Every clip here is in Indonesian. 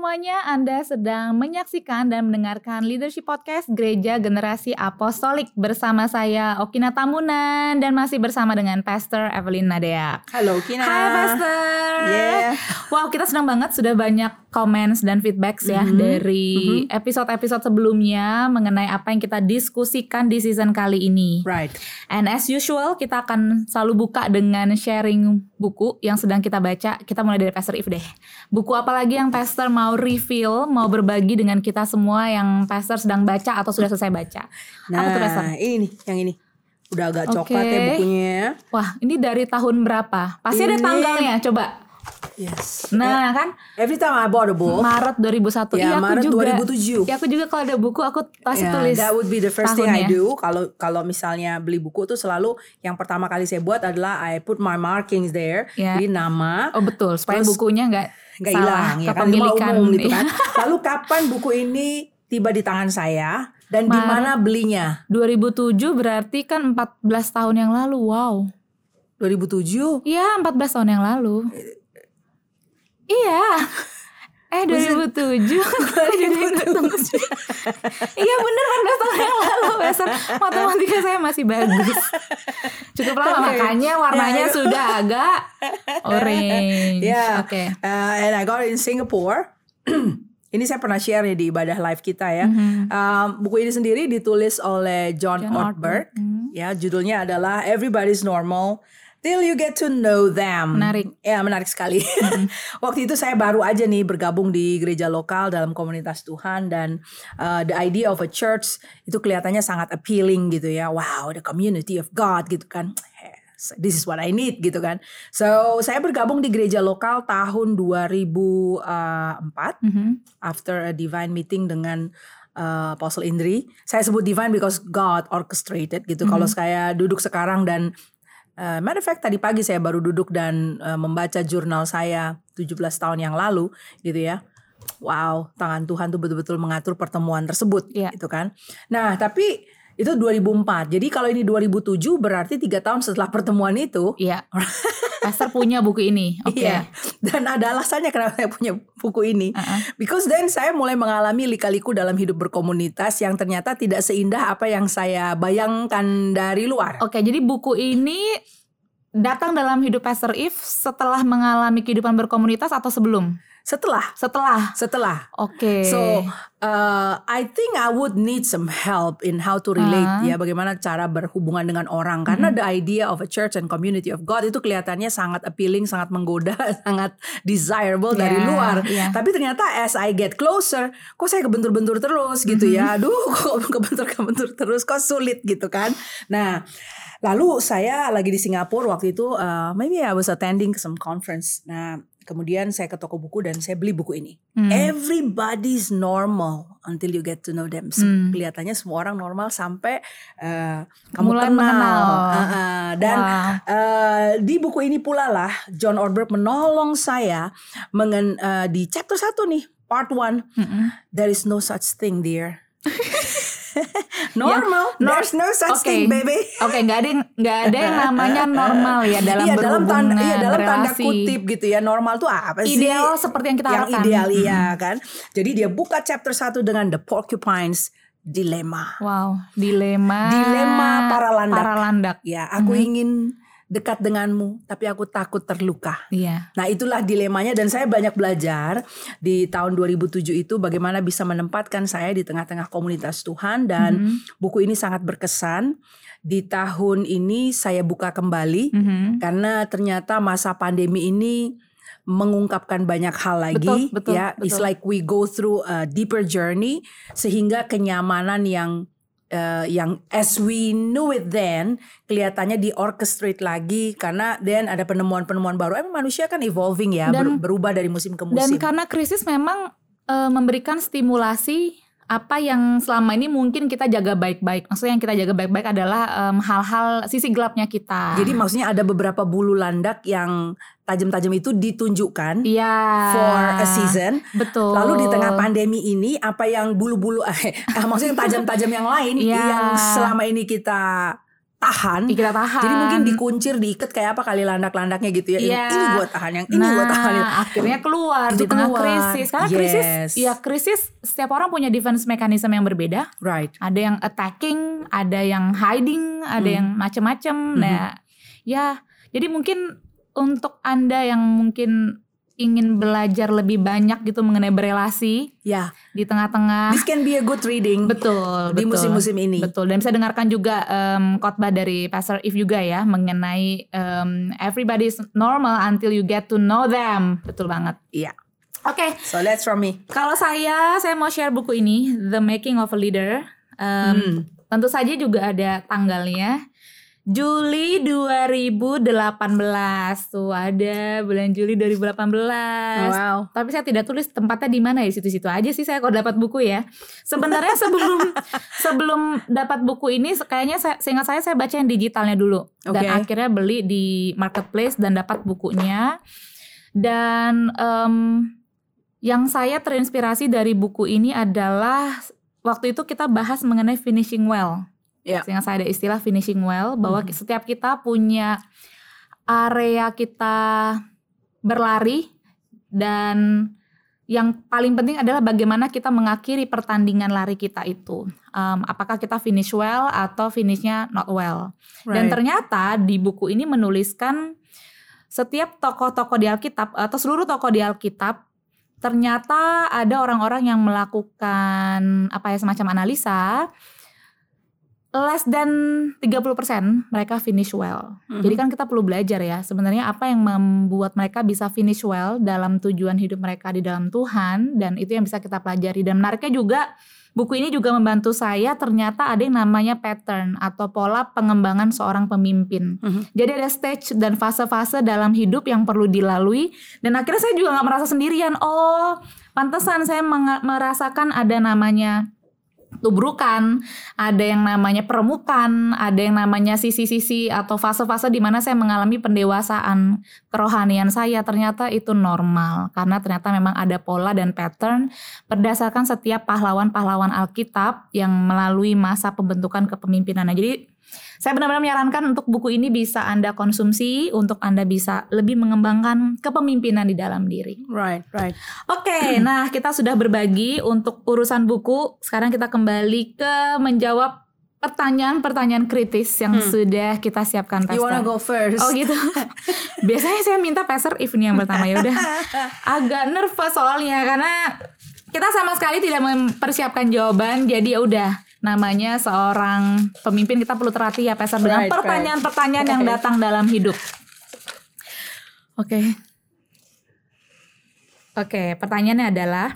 Semuanya, Anda sedang menyaksikan dan mendengarkan Leadership Podcast Gereja Generasi Apostolik bersama saya Okina Tamunan dan masih bersama dengan Pastor Evelyn Nadea. Halo Okina. Hai Pastor. Yeah. Wow, kita senang banget sudah banyak comments dan feedbacks ya Mhm. dari episode-episode sebelumnya mengenai apa yang kita diskusikan di season kali ini. Right. And as usual, kita akan selalu buka dengan sharing buku yang sedang kita baca. Kita mulai dari Pastor If deh. Buku apa lagi yang Pastor mau reveal, mau berbagi dengan kita semua yang Pastor sedang baca atau sudah selesai baca? apa tuh Pastor? Nah, ini nih, yang ini. Udah agak Oke. coklat ya bukunya. Wah, ini dari tahun berapa? Pasti ada Ini- tanggalnya, coba. Yes. Nah, kan Every time I bought a book, Maret 2001. Ya, Iya, aku Maret juga. 2007. Ya, aku juga kalau ada buku aku pasti yeah, tulis. that would be the first thing I tahunnya. do. Kalau kalau misalnya beli buku tuh selalu yang pertama kali saya buat adalah I put my markings there. Ya. Jadi nama, Oh betul, supaya Terus bukunya nggak nggak hilang ya kan. Cuma umum gitu kan. Lalu kapan buku ini tiba di tangan saya dan di mana belinya? 2007 berarti kan 14 tahun yang lalu. Wow. 2007. Iya, 14 tahun yang lalu. Iya. Eh 2007 Kok jadi ingat terus? Iya bener 14 tahun yang lalu Besar matematika saya masih bagus Cukup lama Oke. makanya warnanya Ya, sudah agak orange Yeah. Oke Uh, and I got in Singapore. ini saya pernah share nih di ibadah live kita ya. Mhm. Um, buku ini sendiri ditulis oleh John, John Ortberg. Ortberg. Hmm. Ya, judulnya adalah Everybody's Normal Till You Get to Know Them. Menarik. Ya, menarik sekali. Waktu itu saya baru aja nih bergabung di gereja lokal dalam komunitas Tuhan dan uh, the idea of a church itu kelihatannya sangat appealing gitu ya. Wow, the community of God gitu kan. Yes, This is what I need gitu kan. So, saya bergabung di gereja lokal tahun 2004 Mhm. after a divine meeting dengan uh, Apostle Indri. Saya sebut divine because God orchestrated gitu. Kalau saya duduk sekarang dan uh, matter of fact tadi pagi saya baru duduk dan uh, membaca jurnal saya 17 tahun yang lalu gitu ya. Wow, tangan Tuhan tuh betul-betul mengatur pertemuan tersebut Iya. gitu kan. Nah, tapi itu 2004. Jadi kalau ini 2007 berarti tiga tahun setelah pertemuan itu Iya Pastor punya buku ini Oke Iya. Dan ada alasannya kenapa saya punya buku ini. Uh-uh. Because then saya mulai mengalami lika-liku dalam hidup berkomunitas yang ternyata tidak seindah apa yang saya bayangkan dari luar. Oke, jadi buku ini datang dalam hidup Pastor If setelah mengalami kehidupan berkomunitas atau sebelum? Setelah, Setelah. setelah. Oke. So, uh, I think I would need some help in how to relate Ah. ya, bagaimana cara berhubungan dengan orang. Karena Mm-hmm. the idea of a church and community of God itu kelihatannya sangat appealing, sangat menggoda, sangat desirable dari Yeah, luar. yeah. Tapi ternyata as I get closer, kok saya kebentur-bentur terus gitu ya. Mm-hmm. Aduh, kok kebentur-kebentur terus, kok sulit gitu kan. Nah, lalu saya lagi di Singapura waktu itu, uh, maybe I was attending some conference. Nah, kemudian saya ke toko buku dan saya beli buku ini. Hmm. Everybody's normal until you get to know them. Hmm. Kelihatannya semua orang normal sampai uh, kamu Mulai kenal. mengenal. Uh, uh, dan Wow. uh, di buku ini pula lah John Ortberg menolong saya mengen uh, di chapter 1 nih, part 1. Mm-mm. There is no such thing, dear. normal. nor- There's no such Oke. thing, baby. Oke, nggak ada nggak ada yang namanya normal ya dalam iya dalam tanda iya dalam tanda kutip gitu ya normal tuh apa sih Ideal seperti yang kita yang harapkan. ideal iya kan jadi dia buka chapter 1 dengan the porcupines dilemma Wow, dilema. Dilema para landak. Para landak. ya aku Mhm. ingin dekat denganmu tapi aku takut terluka Iya. Nah itulah dilemanya dan saya banyak belajar di tahun 2007 itu bagaimana bisa menempatkan saya di tengah-tengah komunitas Tuhan dan Mhm. buku ini sangat berkesan. Di tahun ini saya buka kembali Mhm. karena ternyata masa pandemi ini mengungkapkan banyak hal lagi Betul, betul, ya it's betul. like we go through a deeper journey sehingga kenyamanan yang eh, yang as we knew it then kelihatannya di orchestrate lagi karena then ada penemuan-penemuan baru. Emang manusia kan evolving ya Dan- ber- berubah dari musim ke Dan musim. karena krisis memang eh, memberikan stimulasi apa yang selama ini mungkin kita jaga baik-baik. Maksudnya yang kita jaga baik-baik adalah em, hal-hal sisi gelapnya kita. jadi maksudnya ada beberapa bulu landak yang tajam-tajam itu ditunjukkan Iya. for a season Betul. Lalu di tengah pandemi ini apa yang bulu-bulu eh, maksudnya tajam-tajam yang lain Iya. yang selama ini kita tahan. kita tahan. Jadi mungkin dikuncir, diikat kayak apa kali landak-landaknya gitu ya. Iya. Ini gue tahan, yang ini nah, gue tahan. akhirnya keluar Itu di tengah keluar. krisis. Karena krisis, Yes. ya krisis setiap orang punya defense mechanism yang berbeda. Right. Ada yang attacking, ada yang hiding, ada Hmm. yang macem-macem. Nah, ya jadi mungkin untuk anda yang mungkin ingin belajar lebih banyak gitu mengenai berelasi Ya, di tengah-tengah. this can be a good reading Betul, di musim-musim ini. Betul, dan bisa dengarkan juga em, khotbah dari Pastor If juga ya mengenai em, everybody's normal until you get to know them. Betul banget. Iya. Oke, So that's from me. kalau saya saya mau share buku ini The Making of a Leader. Em, Hmm. Tentu saja juga ada tanggalnya. Juli 2018 tuh ada bulan Juli 2018. Wow. Tapi saya tidak tulis tempatnya di mana ya situ-situ aja sih saya kalau dapat buku ya. Sebenarnya sebelum sebelum dapat buku ini kayaknya saya, seingat saya saya baca yang digitalnya dulu dan Oke. akhirnya beli di marketplace dan dapat bukunya. Dan em, yang saya terinspirasi dari buku ini adalah waktu itu kita bahas mengenai finishing well. Ya. Seingat saya ada istilah finishing well bahwa Mhm. setiap kita punya area kita berlari dan yang paling penting adalah bagaimana kita mengakhiri pertandingan lari kita itu. Um, apakah kita finish well atau finishnya not well. Dan Right. ternyata di buku ini menuliskan setiap tokoh-tokoh di Alkitab atau seluruh tokoh di Alkitab ternyata ada orang-orang yang melakukan apa ya semacam analisa less than 30% mereka finish well. Mhm. Jadi kan kita perlu belajar ya sebenarnya apa yang membuat mereka bisa finish well dalam tujuan hidup mereka di dalam Tuhan dan itu yang bisa kita pelajari dan menariknya juga buku ini juga membantu saya ternyata ada yang namanya pattern atau pola pengembangan seorang pemimpin. Mhm. Jadi ada stage dan fase-fase dalam hidup yang perlu dilalui dan akhirnya saya juga nggak merasa sendirian. Oh, pantesan saya merasakan ada namanya tubrukan, ada yang namanya peremukan, ada yang namanya sisi-sisi atau fase-fase di mana saya mengalami pendewasaan kerohanian saya. Ternyata itu normal karena ternyata memang ada pola dan pattern berdasarkan setiap pahlawan-pahlawan Alkitab yang melalui masa pembentukan kepemimpinan. Nah, jadi saya benar-benar menyarankan untuk buku ini bisa Anda konsumsi untuk Anda bisa lebih mengembangkan kepemimpinan di dalam diri. Right, right. Oke, nah kita sudah berbagi untuk urusan buku. Sekarang kita kembali ke menjawab pertanyaan-pertanyaan kritis yang Hmm. sudah kita siapkan You wanna Pastor. go first? Oh gitu. Biasanya saya minta Pastor if nih yang pertama ya udah. Agak nervous soalnya karena kita sama sekali tidak mempersiapkan jawaban. Jadi ya udah namanya seorang pemimpin kita perlu terhati ya Pastor dengan Right, right. pertanyaan-pertanyaan yang Right. datang dalam hidup. Oke. Oke, pertanyaannya adalah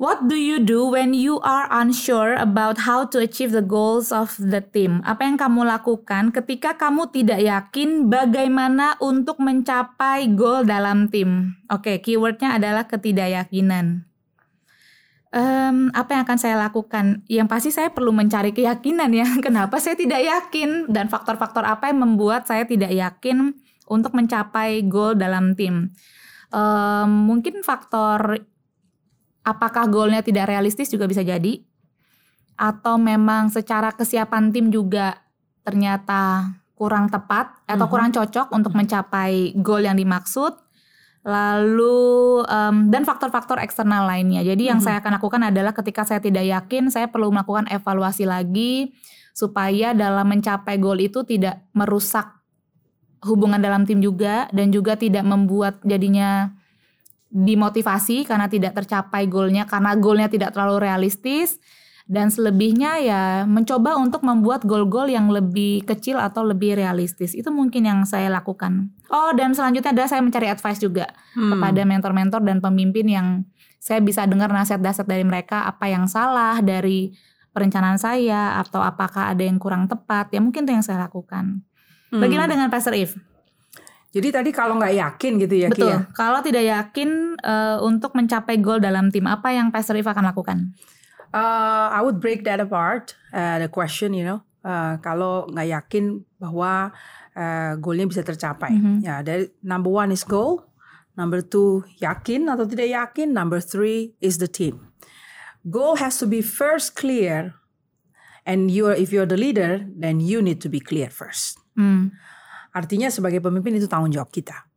What do you do when you are unsure about how to achieve the goals of the team? Apa yang kamu lakukan ketika kamu tidak yakin bagaimana untuk mencapai goal dalam tim? Oke, keywordnya adalah ketidakyakinan. Em, apa yang akan saya lakukan? Yang pasti saya perlu mencari keyakinan ya. Kenapa saya tidak yakin dan faktor-faktor apa yang membuat saya tidak yakin untuk mencapai goal dalam tim? Em, mungkin faktor apakah goalnya tidak realistis juga bisa jadi atau memang secara kesiapan tim juga ternyata kurang tepat atau Mhm. kurang cocok untuk mencapai goal yang dimaksud lalu em, dan faktor-faktor eksternal lainnya jadi yang Mhm. saya akan lakukan adalah ketika saya tidak yakin saya perlu melakukan evaluasi lagi supaya dalam mencapai goal itu tidak merusak hubungan dalam tim juga dan juga tidak membuat jadinya dimotivasi karena tidak tercapai goalnya karena goalnya tidak terlalu realistis dan selebihnya ya mencoba untuk membuat goal-goal yang lebih kecil atau lebih realistis itu mungkin yang saya lakukan oh dan selanjutnya adalah saya mencari advice juga Hmm. kepada mentor-mentor dan pemimpin yang saya bisa dengar nasihat-nasihat dari mereka apa yang salah dari perencanaan saya atau apakah ada yang kurang tepat ya mungkin itu yang saya lakukan Hmm. bagaimana dengan Pastor If? Jadi tadi kalau nggak yakin gitu ya, Betul. ya? Kalau tidak yakin eh, untuk mencapai goal dalam tim, apa yang Pastor If akan lakukan? Uh, I would break that apart, uh, the question, you know. Uh, kalau nggak yakin bahwa uh, goalnya bisa tercapai. Mhm. Ya, dari number one is goal, number two yakin atau tidak yakin, number three is the team. Goal has to be first clear And you're if you're the leader, then you need to be clear first. Hmm. Artinya sebagai pemimpin itu tanggung jawab kita.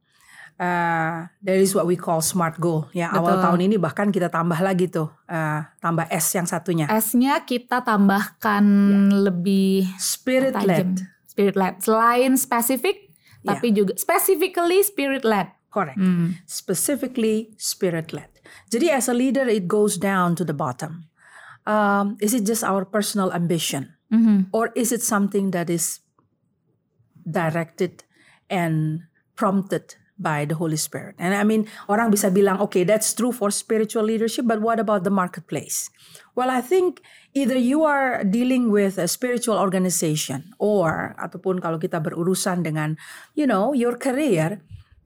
Uh, that is what we call smart goal. Ya awal Betul. tahun ini bahkan kita tambah lagi tuh, uh, tambah S yang satunya. S-nya kita tambahkan lebih Spirit led. Spirit led. Selain spesifik, Ya. tapi juga specifically spirit led. Correct. Hmm. Specifically spirit led. Jadi as a leader it goes down to the bottom. Um, is it just our personal ambition? Mhm. or is it something that is directed and prompted by the Holy Spirit? And I mean, orang bisa bilang, okay, that's true for spiritual leadership, but what about the marketplace? Well, I think either you are dealing with a spiritual organization or ataupun kalau kita berurusan dengan, you know, your career,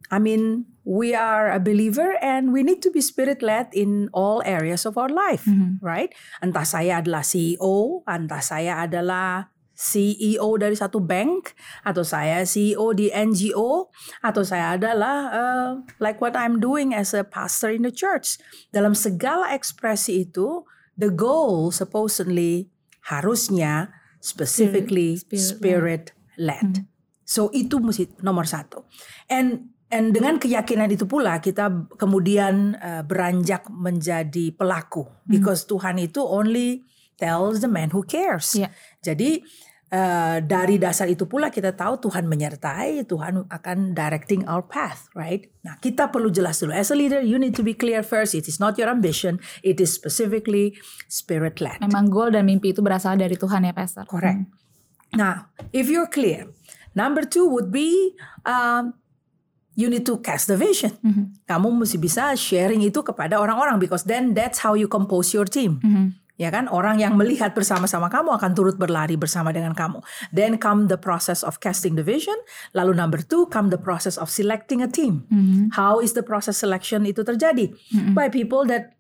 I mean, we are a believer and we need to be spirit led in all areas of our life, right? Entah saya adalah CEO, entah saya adalah CEO dari satu bank, atau saya CEO di NGO, atau saya adalah uh, like what I'm doing as a pastor in the church. Dalam segala ekspresi itu, the goal supposedly harusnya specifically Spirit- spirit led. So itu mesti nomor satu. And and dengan keyakinan itu pula kita kemudian uh, beranjak menjadi pelaku because Tuhan itu only tells the man who cares. Iya. Jadi uh, dari dasar itu pula kita tahu Tuhan menyertai, Tuhan akan directing our path, right? Nah, kita perlu jelas dulu. As a leader, you need to be clear first. It is not your ambition, it is specifically spirit led. Memang goal dan mimpi itu berasal dari Tuhan ya, Pastor. Correct. Now, if you're clear, number two would be um, you need to cast the vision. Kamu mesti bisa sharing itu kepada orang-orang because then that's how you compose your team. Ya kan, orang yang melihat bersama-sama kamu akan turut berlari bersama dengan kamu. Then come the process of casting the vision. Lalu number two, come the process of selecting a team. How is the process selection itu terjadi? By people that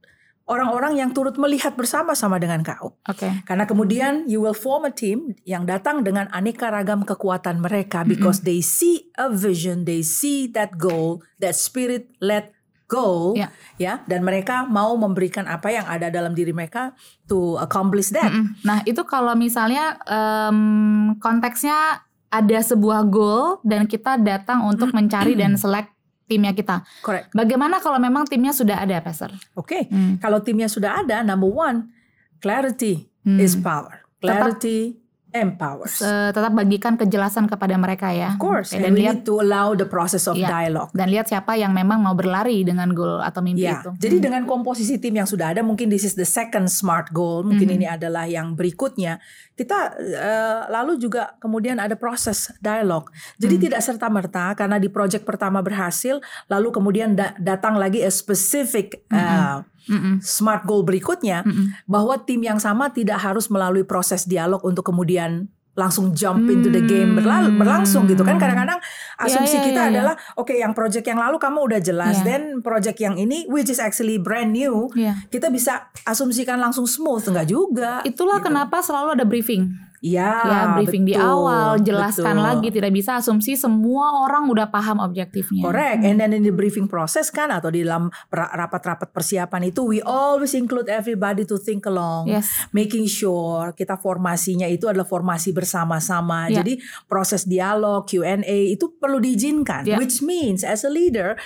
orang-orang yang turut melihat bersama-sama dengan kau. Oke. Karena kemudian you will form a team yang datang dengan aneka ragam kekuatan mereka because they see a vision, they see that goal, that spirit led goal, Ya. ya, dan mereka mau memberikan apa yang ada dalam diri mereka to accomplish that. Mm. Nah itu kalau misalnya em, konteksnya ada sebuah goal dan kita datang untuk mencari dan select timnya kita. Correct. Bagaimana kalau memang timnya sudah ada, Pastor? Oke, Hmm. kalau timnya sudah ada, number one, clarity is power. Clarity empowers. Se- tetap bagikan kejelasan kepada mereka ya. Of course, Oke, and dan we lihat need to allow the process of Iya. dialogue. dan lihat siapa yang memang mau berlari dengan goal atau mimpi Ya, itu. jadi dengan komposisi tim yang sudah ada, mungkin this is the second smart goal, mungkin ini adalah yang berikutnya. Kita eh, lalu juga kemudian ada proses dialog. Jadi tidak serta merta karena di project pertama berhasil, lalu kemudian da- datang lagi a specific eh, smart goal berikutnya, bahwa tim yang sama tidak harus melalui proses dialog untuk kemudian langsung jump into the game berla- berlangsung gitu kan kadang-kadang asumsi iya, kita iya, iya. adalah oke yang project yang lalu kamu udah jelas Iya. then project yang ini which is actually brand new Iya. kita bisa asumsikan langsung smooth enggak juga Itulah kenapa selalu ada briefing. Ya, ya, briefing di betul, awal, jelaskan betul. lagi, tidak bisa asumsi semua orang udah paham objektifnya. Correct. And then in the briefing process kan atau di dalam rapat-rapat persiapan itu we always include everybody to think along. Yes. Making sure kita formasinya itu adalah formasi bersama-sama. Ya. Jadi proses dialog, Q&A itu perlu diizinkan. Ya. Which means as a leader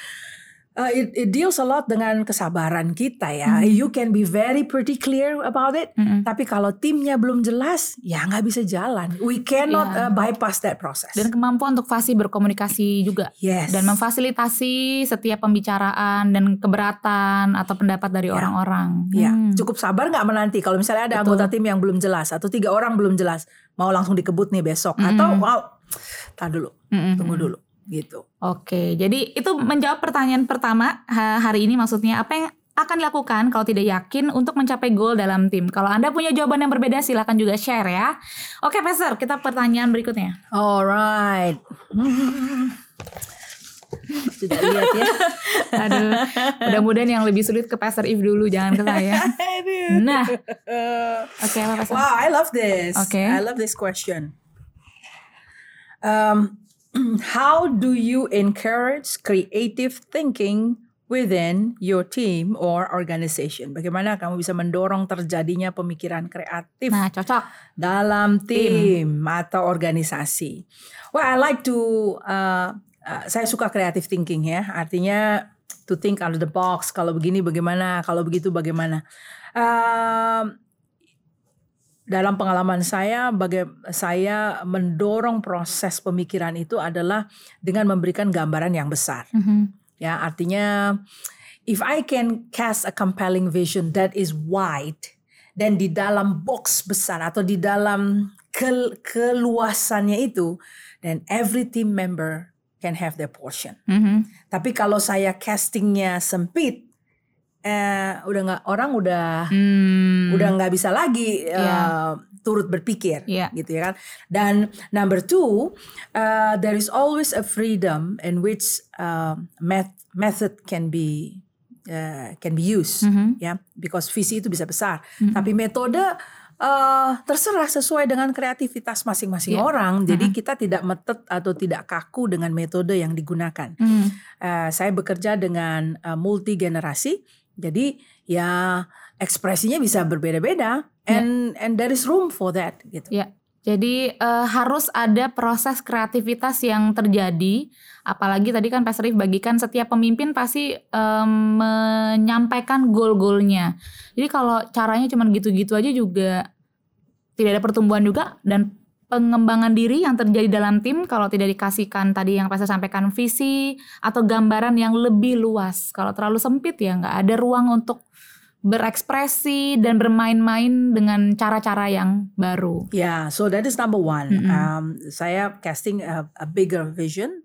uh, it, it deals a lot dengan kesabaran kita ya. Hmm. You can be very pretty clear about it. Tapi kalau timnya belum jelas, ya nggak bisa jalan. We cannot Ya. uh, bypass that process. Dan kemampuan untuk fasih berkomunikasi juga. yes. Dan memfasilitasi setiap pembicaraan dan keberatan atau pendapat dari orang-orang. Ya, Hmm. cukup sabar nggak menanti kalau misalnya ada Betul. anggota tim yang belum jelas atau tiga orang belum jelas mau langsung dikebut nih besok atau wow, tar dulu, Mm-mm. tunggu dulu gitu. Oke, jadi itu menjawab pertanyaan pertama ha- hari ini maksudnya apa yang akan dilakukan kalau tidak yakin untuk mencapai goal dalam tim. Kalau Anda punya jawaban yang berbeda silakan juga share ya. Oke, Pastor, kita pertanyaan berikutnya. Alright. Sudah lihat ya. Aduh, mudah-mudahan yang lebih sulit ke Pastor If dulu, jangan ke saya. Nah, oke apa Pastor? wow, I love this. Okay. I love this question. Um, how do you encourage creative thinking within your team or organization. Bagaimana kamu bisa mendorong terjadinya pemikiran kreatif Nah, cocok. dalam tim, atau organisasi. Well, I like to uh, uh, saya suka creative thinking ya. Artinya to think out of the box. Kalau begini bagaimana, kalau begitu bagaimana. Um, dalam pengalaman saya, baga- saya mendorong proses pemikiran itu adalah dengan memberikan gambaran yang besar. Mhm. Ya, artinya if I can cast a compelling vision that is wide dan di dalam box besar atau di dalam kel- keluasannya itu, then every team member can have their portion. Mhm. Tapi kalau saya castingnya sempit, eh, udah nggak orang udah Hmm. udah nggak bisa lagi eh, Iya. turut berpikir Iya. gitu ya kan dan number two uh, there is always a freedom in which uh, met- method can be uh, can be used Mhm. ya because visi itu bisa besar tapi metode uh, terserah sesuai dengan kreativitas masing-masing Iya. orang jadi kita tidak metet atau tidak kaku dengan metode yang digunakan Hmm. Eh, saya bekerja dengan uh, multi generasi, jadi ya ekspresinya bisa berbeda-beda, and and there is room for that gitu. Ya, jadi eh, harus ada proses kreativitas yang terjadi. Apalagi tadi kan Pak Serif bagikan setiap pemimpin pasti em, menyampaikan goal-goalnya. Jadi kalau caranya cuma gitu-gitu aja juga tidak ada pertumbuhan juga dan pengembangan diri yang terjadi dalam tim kalau tidak dikasihkan tadi yang Serif sampaikan visi atau gambaran yang lebih luas. Kalau terlalu sempit ya nggak ada ruang untuk berekspresi dan bermain-main dengan cara-cara yang baru. Yeah, so that is number one. Mm-mm. Um, saya casting a, a bigger vision,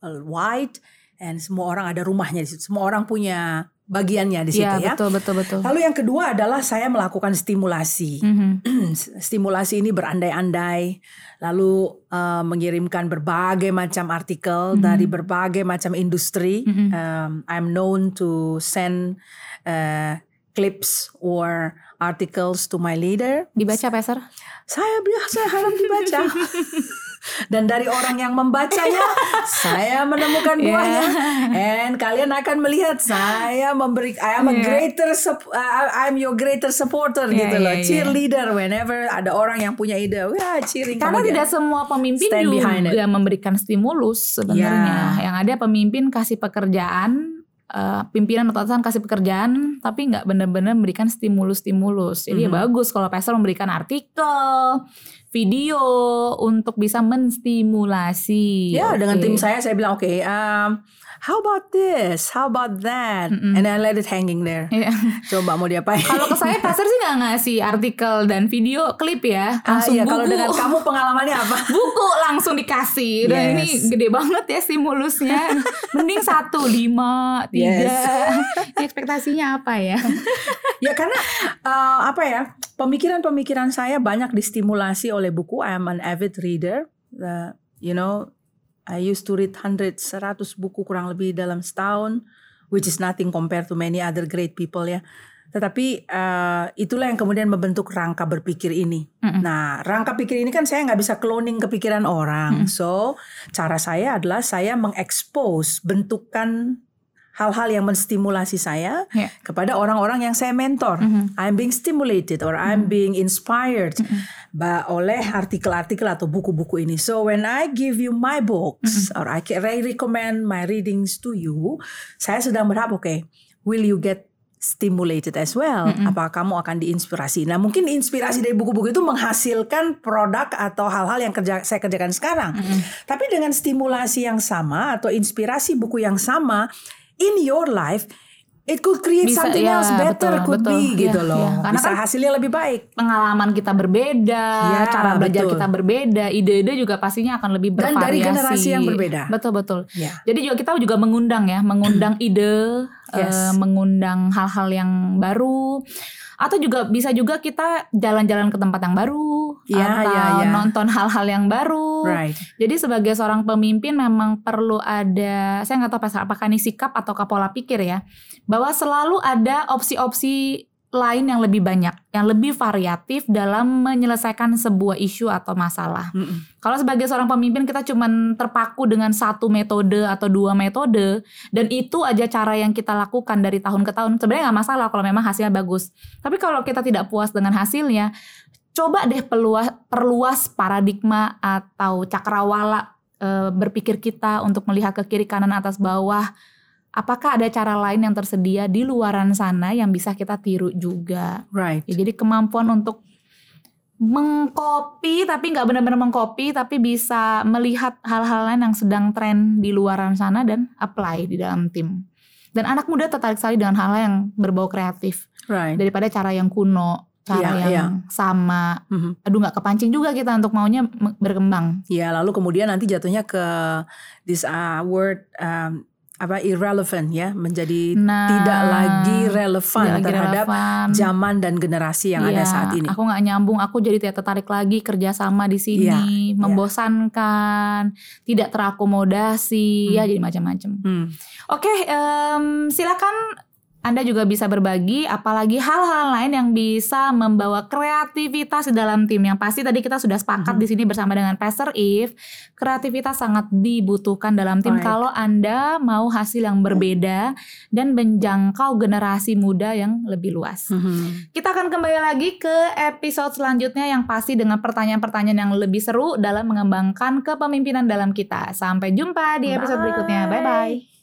a wide, and semua orang ada rumahnya di situ. Semua orang punya bagiannya di situ Iya ya. betul betul betul. Lalu yang kedua adalah saya melakukan stimulasi. Mhm. stimulasi ini berandai-andai, lalu uh, mengirimkan berbagai macam artikel Mhm. dari berbagai macam industri. Mhm. Um, I'm known to send uh, clips or articles to my leader. Dibaca Peser? Saya biasa harap dibaca. Dan dari orang yang membacanya, saya menemukan Iya. buahnya. And kalian akan melihat saya memberi, I am a Iya. greater, uh, I'm your greater supporter Iya, gitu iya, loh. iya. Cheerleader whenever ada orang yang punya ide, wah cheering. Karena kemudian. tidak semua pemimpin stand juga memberikan stimulus sebenarnya. Ya. Yang ada pemimpin kasih pekerjaan, eh, pimpinan atau atasan kasih pekerjaan, tapi nggak benar-benar memberikan stimulus-stimulus. Jadi ya Mhm. bagus kalau Peser memberikan artikel, video untuk bisa menstimulasi. Ya, dengan Oke. tim saya saya bilang oke, um, how about this, how about that, Mm-mm. and I let it hanging there. Iya. Coba mau diapain? Kalau ke saya Peser sih nggak ngasih artikel dan video klip ya, Ah, langsung iya, buku. kalau dengan kamu pengalamannya apa? buku langsung dikasih dan Yes. ini gede banget ya stimulusnya mending satu lima tiga Ini ekspektasinya apa ya ya karena uh, apa ya pemikiran-pemikiran saya banyak distimulasi oleh buku. I am an avid reader. Uh, you know, I used to read hundreds, 100 buku kurang lebih dalam setahun, which is nothing compared to many other great people ya. Tetapi uh, itulah yang kemudian membentuk rangka berpikir ini. Mm-mm. Nah, rangka pikir ini kan saya nggak bisa cloning kepikiran orang. So, cara saya adalah saya mengekspos bentukan hal-hal yang menstimulasi saya Ya. kepada orang-orang yang saya mentor. Mhm. I'm being stimulated or I'm being inspired ba oleh artikel-artikel atau buku-buku ini. So when I give you my books or I, can, I recommend my readings to you, saya sedang berharap, oke, will you get stimulated as well? Apa kamu akan diinspirasi? Nah, mungkin inspirasi dari buku-buku itu menghasilkan produk atau hal-hal yang kerja saya kerjakan sekarang. Tapi dengan stimulasi yang sama atau inspirasi buku yang sama in your life it could create Bisa, something ya, else better betul, could betul. be gitu Iya, loh. iya. Karena Bisa kan- hasilnya lebih baik. pengalaman kita berbeda Ya, cara belajar betul. kita berbeda ide-ide juga pastinya akan lebih Dan bervariasi dari generasi yang berbeda. betul betul Ya. jadi juga kita juga mengundang ya mengundang ide Yes. eh, mengundang hal-hal yang baru atau juga bisa juga kita jalan-jalan ke tempat yang baru Ya, atau ya, ya. nonton hal-hal yang baru Right. Jadi sebagai seorang pemimpin memang perlu ada, saya nggak tahu Pak, apakah ini sikap atau pola pikir ya, bahwa selalu ada opsi-opsi lain yang lebih banyak, yang lebih variatif dalam menyelesaikan sebuah isu atau masalah. Mm-mm. Kalau sebagai seorang pemimpin kita cuman terpaku dengan satu metode atau dua metode dan itu aja cara yang kita lakukan dari tahun ke tahun. Sebenarnya nggak masalah kalau memang hasilnya bagus. Tapi kalau kita tidak puas dengan hasilnya, coba deh peluas, perluas paradigma atau cakrawala e, berpikir kita untuk melihat ke kiri kanan atas bawah. Apakah ada cara lain yang tersedia di luaran sana yang bisa kita tiru juga? Right. Ya, jadi kemampuan untuk mengcopy tapi nggak benar-benar mengcopy tapi bisa melihat hal-hal lain yang sedang tren di luaran sana dan apply di dalam tim. Dan anak muda tertarik sekali dengan hal yang berbau kreatif Right. daripada cara yang kuno, cara Iya, yang sama. Mhm. Aduh nggak kepancing juga kita untuk maunya berkembang. Ya, lalu kemudian nanti jatuhnya ke this uh, word um, apa irrelevant ya, menjadi Nah, tidak lagi relevan tidak lagi terhadap relevan. zaman dan generasi yang ada Iya, saat ini. Aku nggak nyambung, aku jadi tidak tertarik lagi kerjasama di sini, iya. membosankan, tidak terakomodasi, Hmm. ya jadi macam-macam. Hmm. Oke, em, silakan Anda juga bisa berbagi, apalagi hal-hal lain yang bisa membawa kreativitas di dalam tim. Yang pasti tadi kita sudah sepakat Mhm. di sini bersama dengan Pastor If, kreativitas sangat dibutuhkan dalam tim Right. kalau Anda mau hasil yang berbeda dan menjangkau generasi muda yang lebih luas. Mhm. Kita akan kembali lagi ke episode selanjutnya yang pasti dengan pertanyaan-pertanyaan yang lebih seru dalam mengembangkan kepemimpinan dalam kita. Sampai jumpa di episode Bye. berikutnya. Bye bye.